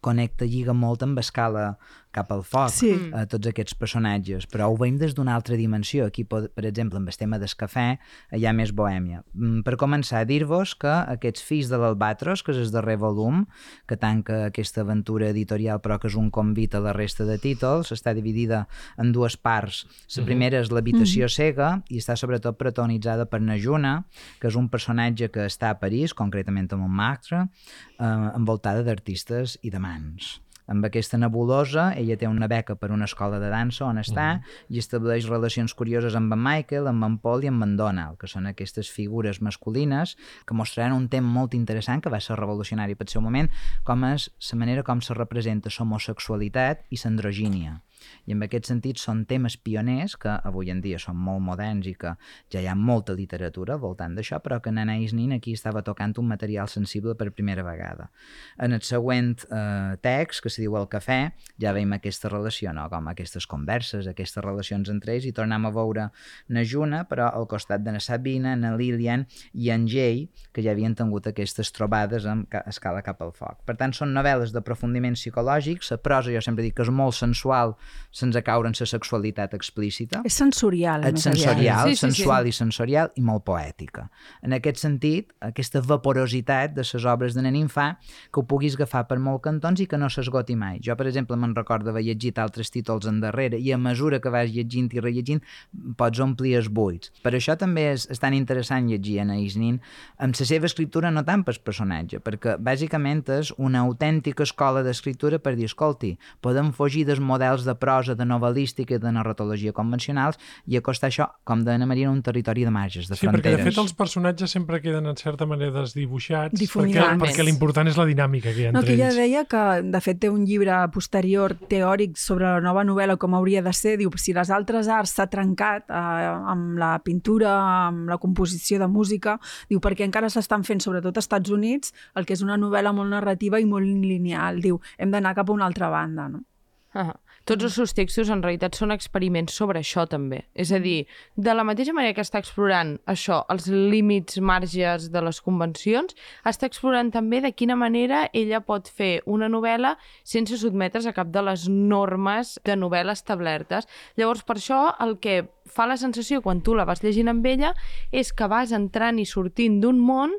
connecta, lliga molt amb escala cap al foc
Sí.
a tots aquests personatges, però ho veiem des d'una altra dimensió. Aquí, per exemple, amb el tema del cafè, hi ha més bohèmia. Mm, Per començar, dir-vos que aquests Fills de l'Albatros, que és el darrer volum, que tanca aquesta aventura editorial, però que és un convit a la resta de títols, està dividida en dues parts. La primera és l'habitació cega i està sobretot protagonitzada per Najuna, que és un personatge que està a París, concretament a Montmartre, eh, envoltada d'artistes i de mans. Amb aquesta nebulosa, ella té una beca per una escola de dansa on està i estableix relacions curioses amb en Michael, amb en Paul i amb en Donald, que són aquestes figures masculines que mostraran un tema molt interessant que va ser revolucionari pel seu moment, com és la manera com se representa l'homosexualitat i l'androgínia. I en aquest sentit són temes pioners que avui en dia són molt moderns i que ja hi ha molta literatura voltant d'això, però que Nana Isnin aquí estava tocant un material sensible per primera vegada. En el següent eh, text, que se diu El cafè, ja veiem aquesta relació, no? com aquestes converses, aquestes relacions entre ells, i tornem a veure na Juna, però al costat de na Sabina, na Lilian i en Jay, que ja havien tingut aquestes trobades amb ca escala cap al foc. Per tant, són novel·les d'aprofundiment psicològic, la prosa jo sempre dic que és molt sensual sense caure en la sexualitat explícita.
És sensorial.
És sensorial,
Sí, sí, sí.
sensual i sensorial i molt poètica. En aquest sentit, aquesta vaporositat de les obres de Nanin fa que ho puguis agafar per molt cantons i que no s'esgoti mai. Jo, per exemple, me'n recordo haver llegit altres títols endarrere i a mesura que vas llegint i rellegint pots omplir els buits. Per això també és, és tan interessant llegir en Isnin amb la seva escriptura no tant pel personatge, perquè bàsicament és una autèntica escola d'escriptura per dir, escolti, podem fugir dels models de prosa, de novel·lística i de narratologia convencionals i acostar això, com Ana Maria, un territori de marges, de
Sí, perquè
fronteres.
de fet els personatges sempre queden en certa manera desdibuixats perquè, perquè l'important és la dinàmica que hi ha
No,
entre
que ella
ells.
deia que, de fet, té un llibre posterior teòric sobre la nova novel·la com hauria de ser. Diu, si les altres arts s'ha trencat eh, amb la pintura, amb la composició de música, diu, perquè encara s'estan fent, sobretot als Estats Units, el que és una novel·la molt narrativa i molt lineal. Diu, hem d'anar cap a una altra banda, no?
Ah, tots els seus textos en realitat són experiments sobre això també. És a dir, de la mateixa manera que està explorant això, els límits marges de les convencions, està explorant també de quina manera ella pot fer una novel·la sense sotmetre's a cap de les normes de novel·la establertes. Llavors, per això, el que fa la sensació quan tu la vas llegint amb ella és que vas entrant i sortint d'un món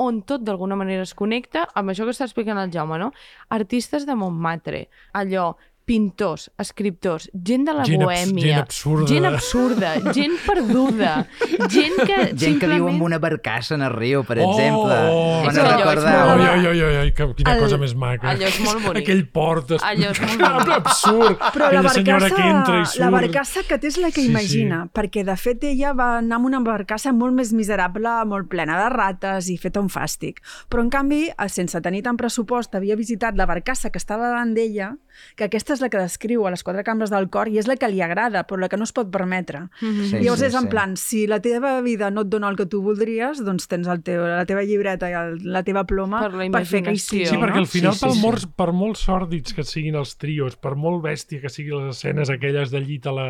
on tot d'alguna manera es connecta amb això que està explicant el Jaume, no? Artistes de Montmartre, allò, pintors, escriptors, gent de la
Gent abs-
bohèmia,
gent absurda.
gent absurda, gent perduda, gent que
Gent que
simplement...
viu amb una barcassa en el riu, per
Oh,
exemple.
oh,
no
que allò és
recordeu?
molt-
Oi, oi, oi, oi, que, quina
El-
cosa més maca.
Allò és molt bonic.
Aquell port es-
Allò és molt bonic.
absurd.
Però la barcassa,
que entra i surt.
la barcassa que té és la que
Sí, sí.
imagina, perquè de fet ella va anar amb una barcassa molt més miserable, molt plena de rates i feta un fàstic. Però en canvi, eh, sense tenir tant pressupost, havia visitat la barcassa que estava davant d'ella, que aquesta és la que descriu a les quatre cambres del cor i és la que li agrada, però la que no es pot permetre.
Mhm.
Sí,
I Llavors
sí,
és en
sí.
plan, si la teva vida no et dona el que tu voldries, doncs tens el teu, la teva llibreta i el, la teva ploma
Per la
per fer que hi sigui.
Sí, perquè
no?
al final,
Sí, sí,
per,
sí.
molts, per molt sòrdids que siguin els trios, per molt bèstia que siguin les escenes aquelles de llit a la,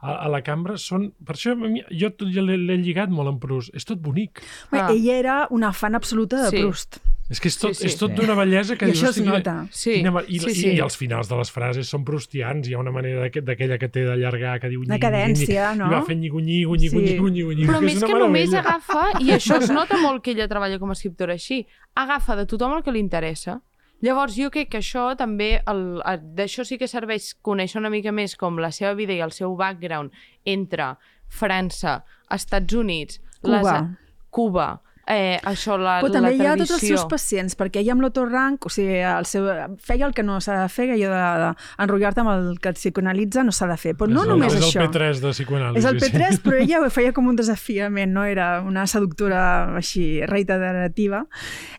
a, a la cambra, són... Per això mi, jo tot- jo l'he lligat molt amb Proust. És tot bonic.
Bé,
Ah.
Ella era una fan absoluta de
Sí.
Proust.
És que és tot,
Sí, sí.
és tot
Sí.
d'una bellesa que
I
dius...
això es
"Hosti, quina-
nota.
Sí,
quina i,
sí,
i,
sí.
I els finals de les frases són proustians. Hi ha una manera d'aquella que té d'allargar, que diu...
Una cadència, no?
I va fent nyigo, nyigo,
Sí.
nyigo, nyigo,
Però
que
més
és
que
una
només agafa, i això es nota molt que ella treballa com a escriptora així, agafa de tothom el que li interessa. Llavors, jo crec que això també, d'això sí que serveix conèixer una mica més com la seva vida i el seu background entre França, Estats Units,
Cuba.
Cuba eh, això, la,
Però també
la
hi ha
tradició.
tots els seus pacients, perquè ella amb l'autorank, o sigui, el seu, feia el que no s'ha de fer, allò d'enrotllar-te amb el que et psicoanalitza no s'ha de fer. Però no
és el,
només
és
això.
el P3 de psicoanàlisi.
És el
sí.
P3, però ella ho feia com un desafiament, no era una seductora així reiterativa.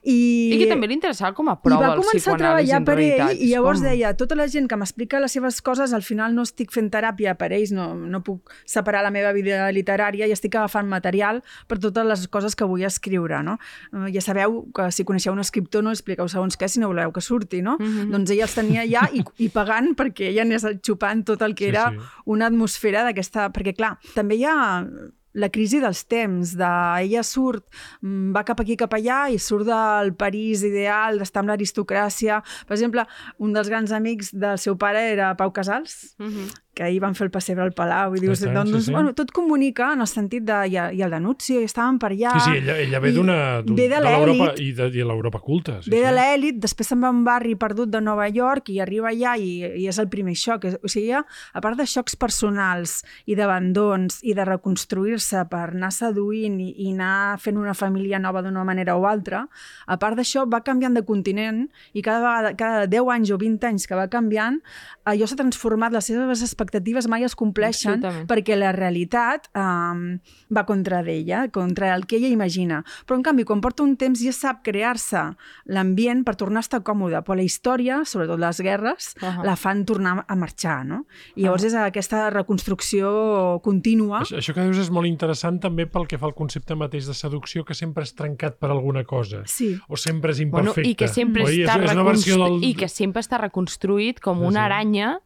I,
I que també li interessava com a
i
prova
va
el
començar a
psicoanàlisi
treballar per ell i llavors
És com...
deia, tota la gent que m'explica les seves coses, al final no estic fent teràpia per ells, no, no puc separar la meva vida literària i estic agafant material per totes les coses que vull escriure. No? Eh, Ja sabeu que si coneixeu un escriptor no expliqueu segons què si no voleu que surti, no?
Mhm.
Doncs ella els tenia ja i, i pagant perquè ella anés xupant tot el que
Sí,
era
sí.
una atmosfera d'aquesta... Perquè, clar, també hi ha la crisi dels temps, de ella surt, mm, va cap aquí, cap allà, i surt del París ideal, d'estar amb l'aristocràcia. Per exemple, un dels grans amics del seu pare era Pau Casals,
Mhm.
Que ahir van fer el pessebre al Palau, i dius,
Tant,
doncs,
sí, sí.
Bueno, tot comunica en el sentit de... I, i el Danuzio, i estaven per allà...
Sí, sí, ella, ella ve d'una... d'un-
ve de l'elit.
i de, i de l'Europa culta. Sí,
Ve de
sí.
l'èlit, després se'n va a un barri perdut de Nova York i arriba allà i, i és el primer xoc. O sigui, a part de xocs personals i d'abandons i de reconstruir-se per anar seduint i, i anar fent una família nova d'una manera o altra, a part d'això va canviant de continent i cada, vegada, cada 10 anys o 20 anys que va canviant, allò s'ha transformat, les seves expectatives mai es compleixen
Absolutament.
perquè la realitat um, va contra d'ella, contra el que ella imagina. Però, en canvi, quan porta un temps ja sap crear-se l'ambient per tornar a estar còmode, però la història, sobretot les guerres, uh. -huh. la fan tornar a marxar, no? I llavors uh -huh. és aquesta reconstrucció contínua.
Això, això que dius és molt interessant també pel que fa al concepte mateix de seducció, que sempre és trencat per alguna cosa.
Sí.
O sempre és
Bueno,
imperfecte.
i que sempre
Oi?
està
és, és una versió del...
i que sempre està reconstruït com una
sí.
aranya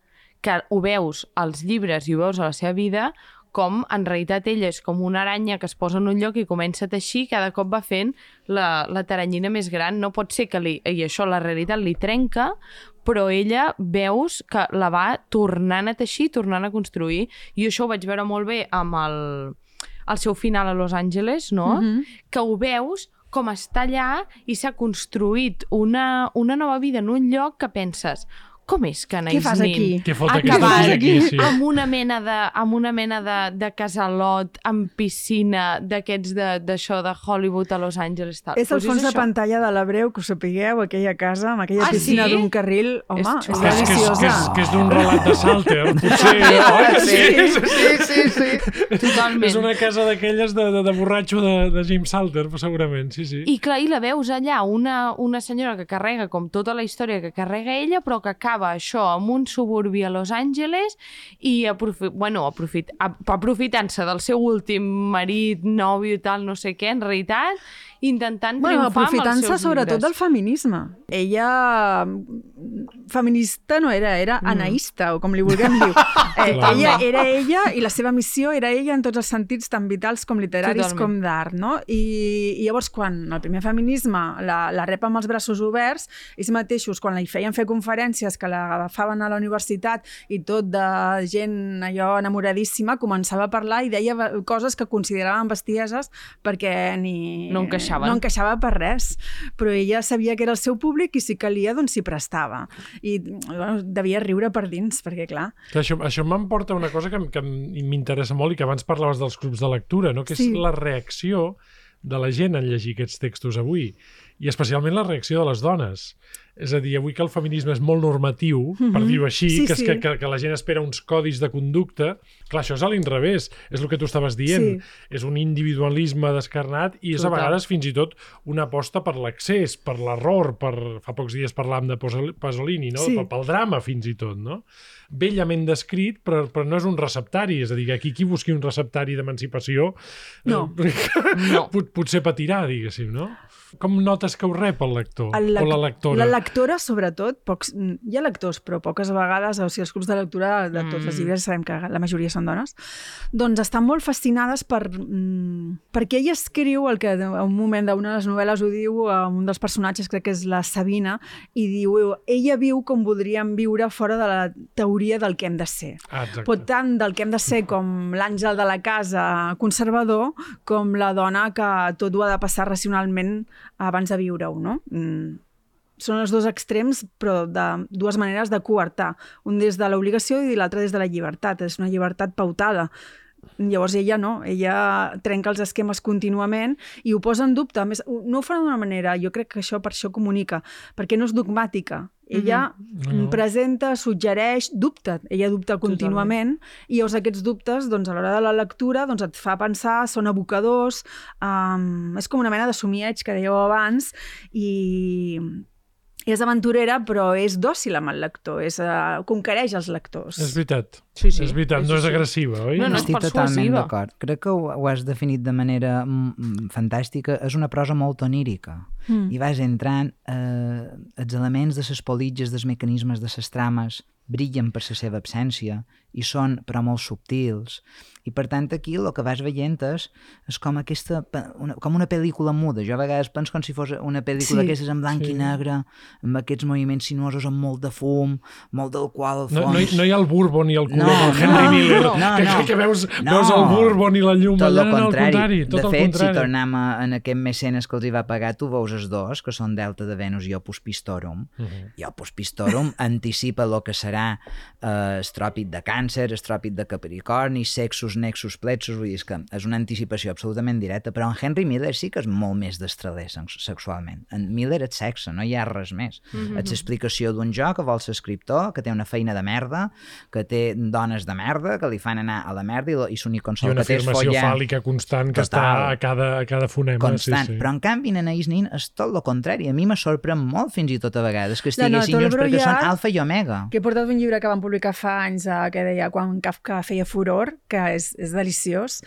que ho veus als llibres i ho veus a la seva vida com en realitat ella és com una aranya que es posa en un lloc i comença a teixir i cada cop va fent la, la taranyina més gran. No pot ser que li, i això la realitat li trenca, però ella veus que la va tornant a teixir, tornant a construir. I això ho vaig veure molt bé amb el, el seu final a Los Angeles, no?
Mhm.
que ho veus com està allà i s'ha construït una, una nova vida en un lloc que penses com és que Anaïs
Què fas
Nin
aquí?
Què fot
acabat
tia aquí? Sí.
amb una mena de, amb una mena de, de casalot amb piscina d'aquests de- d'això de, Hollywood a Los Angeles tal.
És el fons de
això.
pantalla de l'Hebreu, que ho sapigueu, aquella casa, amb aquella
Ah,
piscina
sí?
d'un carril. Home,
És
és,
xulo.
Que és, que és,
deliciosa.
que és, que és d'un relat de Salter, potser, oi?
Sí, sí, sí, sí.
Totalment.
És una casa d'aquelles de, de, de borratxo de, de Jim Salter, segurament, sí, sí.
I clar, i la veus allà, una, una senyora que carrega com tota la història que carrega ella, però que acaba això amb un suburbi a Los Angeles i aprofi bueno, aprofit ap- aprofitant-se del seu últim marit, nòvio tal, no sé què, en realitat, intentant
Bueno,
triomfar amb els seus
sobretot
llibres.
del feminisme. Ella mm, feminista no era, era
Mm.
anaïsta, o com li vulguem dir. Eh, ella era ella i la seva missió era ella en tots els sentits tan vitals com literaris
Totalment.
com d'art, no? I, I llavors quan el primer feminisme la, la rep amb els braços oberts, ells mateixos, quan li feien fer conferències que l'agafaven a la universitat i tot de gent allò enamoradíssima, començava a parlar i deia coses que consideraven bestieses perquè ni,
No encaixaven encaixaven.
No encaixava per res, però ella sabia que era el seu públic i si calia, doncs s'hi prestava. I bueno, devia riure per dins, perquè clar...
Que això, això m'emporta una cosa que, que m'interessa molt i que abans parlaves dels clubs de lectura, no? que és
Sí.
la reacció de la gent en llegir aquests textos avui, i especialment la reacció de les dones. És a dir, avui que el feminisme és molt normatiu, per
Mhm.
dir-ho així,
Sí,
que, és
sí.
que, que, que la gent espera uns codis de conducta, clar, això és a l'inrevés, és el que tu estaves dient,
Sí.
és un individualisme descarnat i és
Total.
a vegades fins i tot una aposta per l'accés, per l'error, per... fa pocs dies parlàvem de Pasolini, no?
Sí.
pel, pel drama fins i tot, no? bellament descrit, però, però no és un receptari. És a dir, que aquí qui busqui un receptari d'emancipació
No.
eh,
No.
pot, potser patirà, diguéssim, no? Com notes que ho rep el lector?
El lec-
o la lectora?
La lectora, sobretot, pocs, hi ha lectors, però poques vegades, o sigui, els clubs de lectura de tots
Mm.
els llibres sabem que la majoria són dones, doncs estan molt fascinades per, mm, perquè ella escriu el que en un moment d'una de les novel·les ho diu, eh, un dels personatges crec que és la Sabina, i diu, ella viu com voldríem viure fora de la teoria del que hem de ser.
Ah, exacte.
Pot tant del que hem de ser com l'àngel de la casa conservador com la dona que tot ho ha de passar racionalment abans de viure-ho, no? Mm. Són els dos extrems, però de dues maneres de coartar. Un des de l'obligació i l'altre des de la llibertat. És una llibertat pautada. Llavors ella no, ella trenca els esquemes contínuament i ho posa en dubte. A més, no ho fa d'una manera, jo crec que això per això comunica, perquè no és dogmàtica. Ella mm
No.
-hmm. presenta, suggereix, dubta. Ella dubta contínuament i llavors aquests dubtes, doncs, a l'hora de la lectura, doncs, et fa pensar, són abocadors, um, és com una mena de somieig que dèieu abans i és aventurera, però és dòcil amb el lector, és, uh, conquereix els lectors.
És veritat.
Sí, sí.
És veritat, no
Sí,
és agressiva, oi?
No, no, és
Estic totalment
persuasiva.
d'acord. Crec que ho, ho has definit de manera mm, mm, fantàstica. És una prosa molt onírica.
Mm.
I vas entrant eh, els elements de les politges, dels mecanismes de les trames, brillen per la seva absència i són però molt subtils i per tant aquí el que vas veient és, és com aquesta una, com una pel·lícula muda jo a vegades penso com si fos una pel·lícula
Sí.
d'aquestes en blanc
Sí.
i negre amb aquests moviments sinuosos amb molt de fum molt d'alcohol al fons
No, no, hi, no hi ha el Bourbon i el color
No,
del Henry
no,
Miller,
no, no,
que,
no.
que, que veus,
No.
veus el Bourbon i la llum
tot
allà,
el
no, al
contrari.
contrari, tot
de fet,
contrari.
si tornem a, en aquest mecenes que els hi va pagar, tu veus els dos, que són Delta de Venus i Opus Pistorum,
Uh -huh.
i Opus Pistorum anticipa el que serà eh, estròpid de càncer, estròpid de capricorni, sexus, nexus, plexus, vull dir és que és una anticipació absolutament directa, però en Henry Miller sí que és molt més destraler sex- sexualment. En Miller és sexe, no hi ha res més. Mm
Mhm.
-hmm. És l'explicació d'un jo que vol ser escriptor, que té una feina de merda, que té dones de merda, que li fan anar a la merda i, lo- i l'únic
I
consol
una
que té és
afirmació
follar
fàl·lica constant que
Total.
està a cada, a cada fonema.
constant,
sí, sí.
però en canvi en Anais Nin és tot el contrari. A mi me sorprèn molt fins i tot a vegades que estiguessin
Anatole
junts perquè són alfa i omega.
que he portat un llibre que van publicar fa anys eh, que deia quan Kafka feia furor, que és, és deliciós,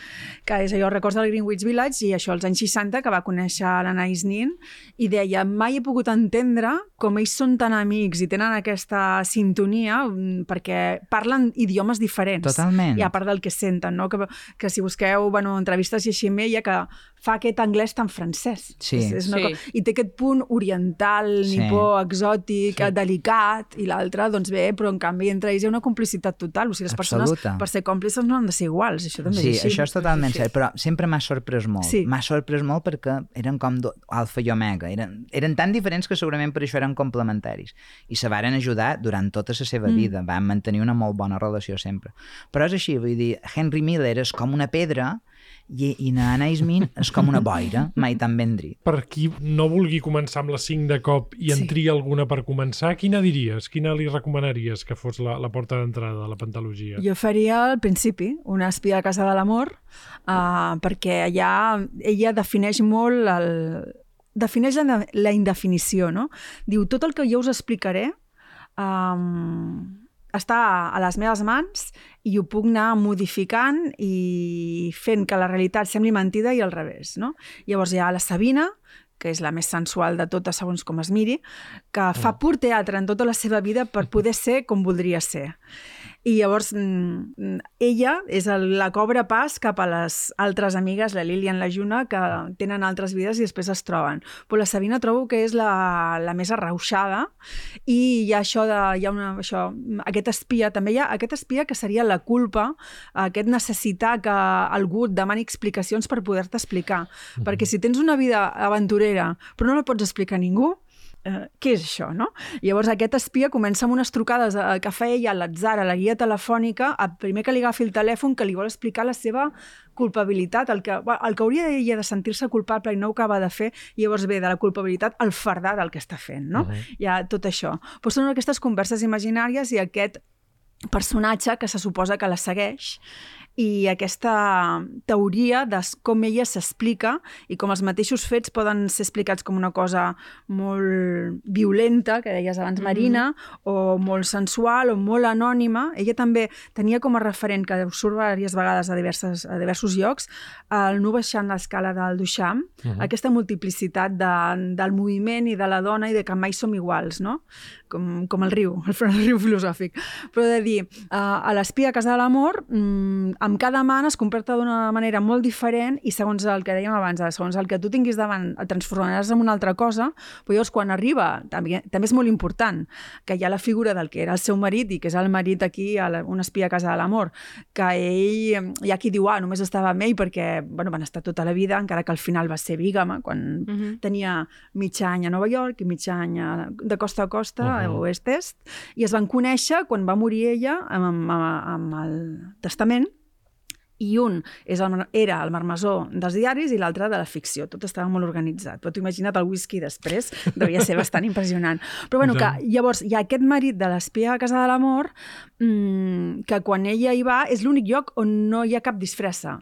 que és allò records del Greenwich Village i això als anys 60 que va conèixer l'Anais Nin i deia mai he pogut entendre com ells són tan amics i tenen aquesta sintonia mm, perquè parlen idiomes diferents.
Totalment.
I a part del que senten, no? que, que si busqueu bueno, entrevistes i així amb ella, que fa aquest anglès tan francès.
Sí.
És, és una
Sí.
co- I té aquest punt oriental,
Sí.
nipó, exòtic,
Sí.
sí. delicat, i l'altre, doncs bé, però en canvi entre ells hi ha una complicitat total. O sigui, les
Absoluta.
persones, per ser còmplices, no han de ser iguals. Això també
Sí,
és així.
això és totalment cert, però sempre m'ha sorprès molt.
Sí.
M'ha sorprès molt perquè eren com do, alfa i omega. Eren, eren tan diferents que segurament per això eren complementaris. I se varen ajudar durant tota la seva
Mm.
vida. Van mantenir una molt bona relació sempre. Però és així, vull dir, Henry Miller és com una pedra i, i na Anais Min és com una boira, mai tan ben dit.
Per qui no vulgui començar amb les 5 de cop i en
Sí.
tria alguna per començar, quina diries? Quina li recomanaries que fos la, la porta d'entrada de la pantalogia?
Jo faria al principi una espia a casa de l'amor, uh, perquè allà ella defineix molt el, defineix la, la indefinició, no? Diu, tot el que jo us explicaré um, està a les meves mans i ho puc anar modificant i fent que la realitat sembli mentida i al revés, no? Llavors hi ha la Sabina, que és la més sensual de totes segons com es miri, que fa pur teatre en tota la seva vida per poder ser com voldria ser. I llavors mm, ella és el, la cobra pas cap a les altres amigues, la Lilian i la Juna, que tenen altres vides i després es troben. Però la Sabina trobo que és la, la més arrauxada i hi ha això de... Hi ha una, això, aquest espia, també hi ha aquest espia que seria la culpa, aquest necessitar que algú et demani explicacions per poder-te explicar. Perquè si tens una vida aventurera però no la pots explicar a ningú, eh, què és això, no? Llavors aquest espia comença amb unes trucades que fa ella a l'atzar, a la guia telefònica, el primer que li agafi el telèfon, que li vol explicar la seva culpabilitat, el que, el que hauria ella de sentir-se culpable i no ho acaba de fer, i llavors ve de la culpabilitat al fardar del que està fent, no? Uh -huh. Hi ha tot això. Però són aquestes converses imaginàries i aquest personatge que se suposa que la segueix i aquesta teoria de com ella s'explica i com els mateixos fets poden ser explicats com una cosa molt violenta, que deies abans Marina, mm -hmm. o molt sensual o molt anònima. Ella també tenia com a referent, que surt diverses vegades a, diverses, a diversos llocs, el nu baixant l'escala del Duchamp, mm -hmm. aquesta multiplicitat de, del moviment i de la dona i de que mai som iguals, no? Com, com el riu, el, el riu filosòfic. Però de dir, uh, a l'espia casa de l'amor, mm, amb cada man es comporta d'una manera molt diferent i segons el que dèiem abans, segons el que tu tinguis davant, el transformaràs en una altra cosa, però llavors quan arriba, també, també és molt important que hi ha la figura del que era el seu marit i que és el marit aquí, a la, un espia a casa de l'amor, que ell, hi ha qui diu, ah, només estava amb ell perquè bueno, van estar tota la vida, encara que al final va ser bígama, quan uh -huh. tenia mig any a Nova York i mig any a, de costa a costa, -huh. a oest-est, i es van conèixer quan va morir ella amb, amb, amb el testament, i un és el, era el marmesó dels diaris i l'altre de la ficció. Tot estava molt organitzat. Però t'ho imagina't el whisky després, devia ser bastant impressionant. Però bueno, que llavors hi ha aquest marit de l'espia a casa de l'amor mmm, que quan ella hi va és l'únic lloc on no hi ha cap disfressa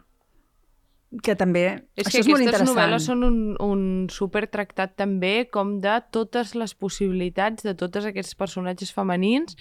que també...
És
això
que
és molt
aquestes
interessant.
novel·les són un, un supertractat també com de totes les possibilitats de tots aquests personatges femenins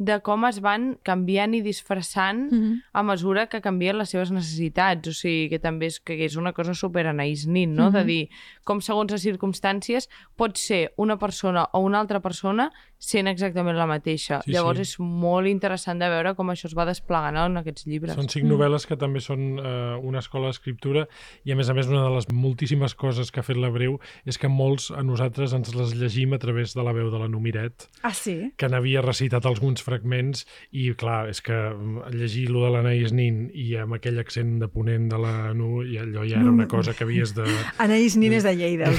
de com es van canviant i disfressant mm. -hmm. a mesura que canvien les seves necessitats. O sigui, que també és, que és una cosa super Anaïs Nin, no? Mm -hmm. De dir com segons les circumstàncies pot ser una persona o una altra persona sent exactament la mateixa.
Sí,
Llavors
sí.
és molt interessant de veure com això es va desplegant en aquests llibres.
Són cinc novel·les que també són eh, una escola d'escriptura i, a més a més, una de les moltíssimes coses que ha fet la Breu és que molts a nosaltres ens les llegim a través de la veu de la Numiret,
Ah, sí?
que n'havia recitat alguns fragments i, clar, és que mm, llegir lo de l'Anaïs Nin i amb aquell accent de ponent de la Nu, i allò ja era una cosa que havies de...
Anaïs Nin és de Lleida.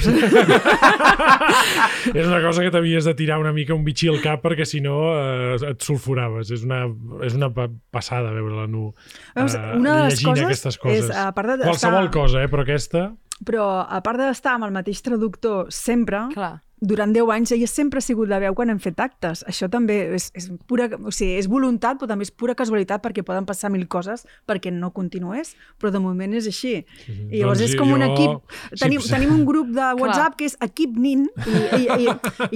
és una cosa que t'havies de tirar una mica un bitxí al cap perquè si no eh, et sulfuraves. És una, és una pa- passada veure la Nu
Veus,
eh,
una de les
llegint
coses
aquestes coses.
és, a part de
Qualsevol
estar-
cosa, eh? però aquesta...
Però a part d'estar amb el mateix traductor sempre,
Clar.
Durant 10 anys ella sempre ha sigut la veu quan hem fet actes. Això també és, és pura, o sigui, és voluntat, però també és pura casualitat perquè poden passar mil coses perquè no continués, però de moment és així. I llavors
Doncs
és com un
jo-
equip.
sí,
Tenim,
sí.
tenim un grup de WhatsApp que és equip NIN i, i, i,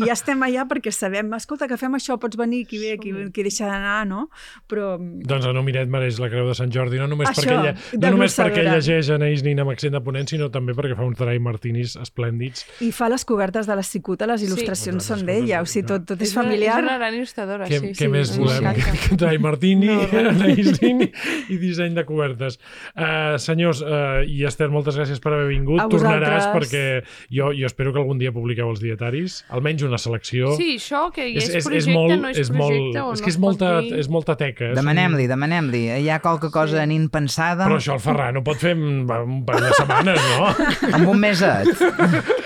i ja estem allà perquè sabem, escolta, que fem això, pots venir, qui ve, qui, qui deixa d'anar, no? Però
Doncs a No Miret mereix la Creu de Sant Jordi, no només,
Això,
perquè, ella, no només perquè llegeix Anaïs Nin amb accent de ponent, sinó també perquè fa uns dry martinis esplèndids.
i fa les cobertes de les cicuta, les il·lustracions
Sí.
són d'ella, o sigui, tot, tot és,
una-
familiar.
És una gran il·lustradora,
Què,
sí.
què
sí,
més
sí,
volem?
m'encanta.
Que dry martini, Anaïs Nin i disseny de cobertes. Uh, senyors, uh, i Esther, moltes gràcies per haver vingut.
A
Tornaràs
vosaltres.
perquè jo, jo espero que algun dia publiqueu els dietaris, almenys una selecció.
Sí, això que ja és,
és, és,
projecte,
és molt,
no és,
és
projecte,
molt, és
no
que és molta,
dir.
és molta teca. eh?
Demanem-li, demanem-li. Hi ha qualque cosa sí. nin pensada
Però això el Ferran ho pot fer en un parell de setmanes, no?
amb un meset.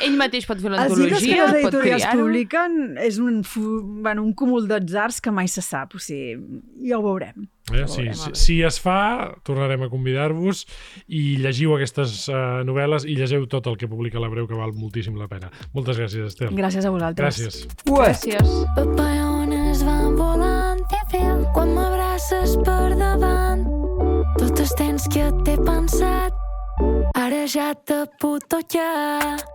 Ell mateix pot fer
Els llibres que
l'antologia, pot
editorials
triar-ho.
publiquen és un, fu- bueno, un cúmul d'atzars que mai se sap, o sigui, ja ho veurem.
Eh, si, si, si es fa, tornarem a convidar-vos i llegiu aquestes uh, novel·les i llegeu tot el que publica la Breu, que val moltíssim la pena. Moltes gràcies, Esther.
Gràcies a vosaltres.
Gràcies.
Gràcies.
Papallones van volant quan m'abraces per davant. Tot el temps que t'he pensat, ara ja te puc tocar.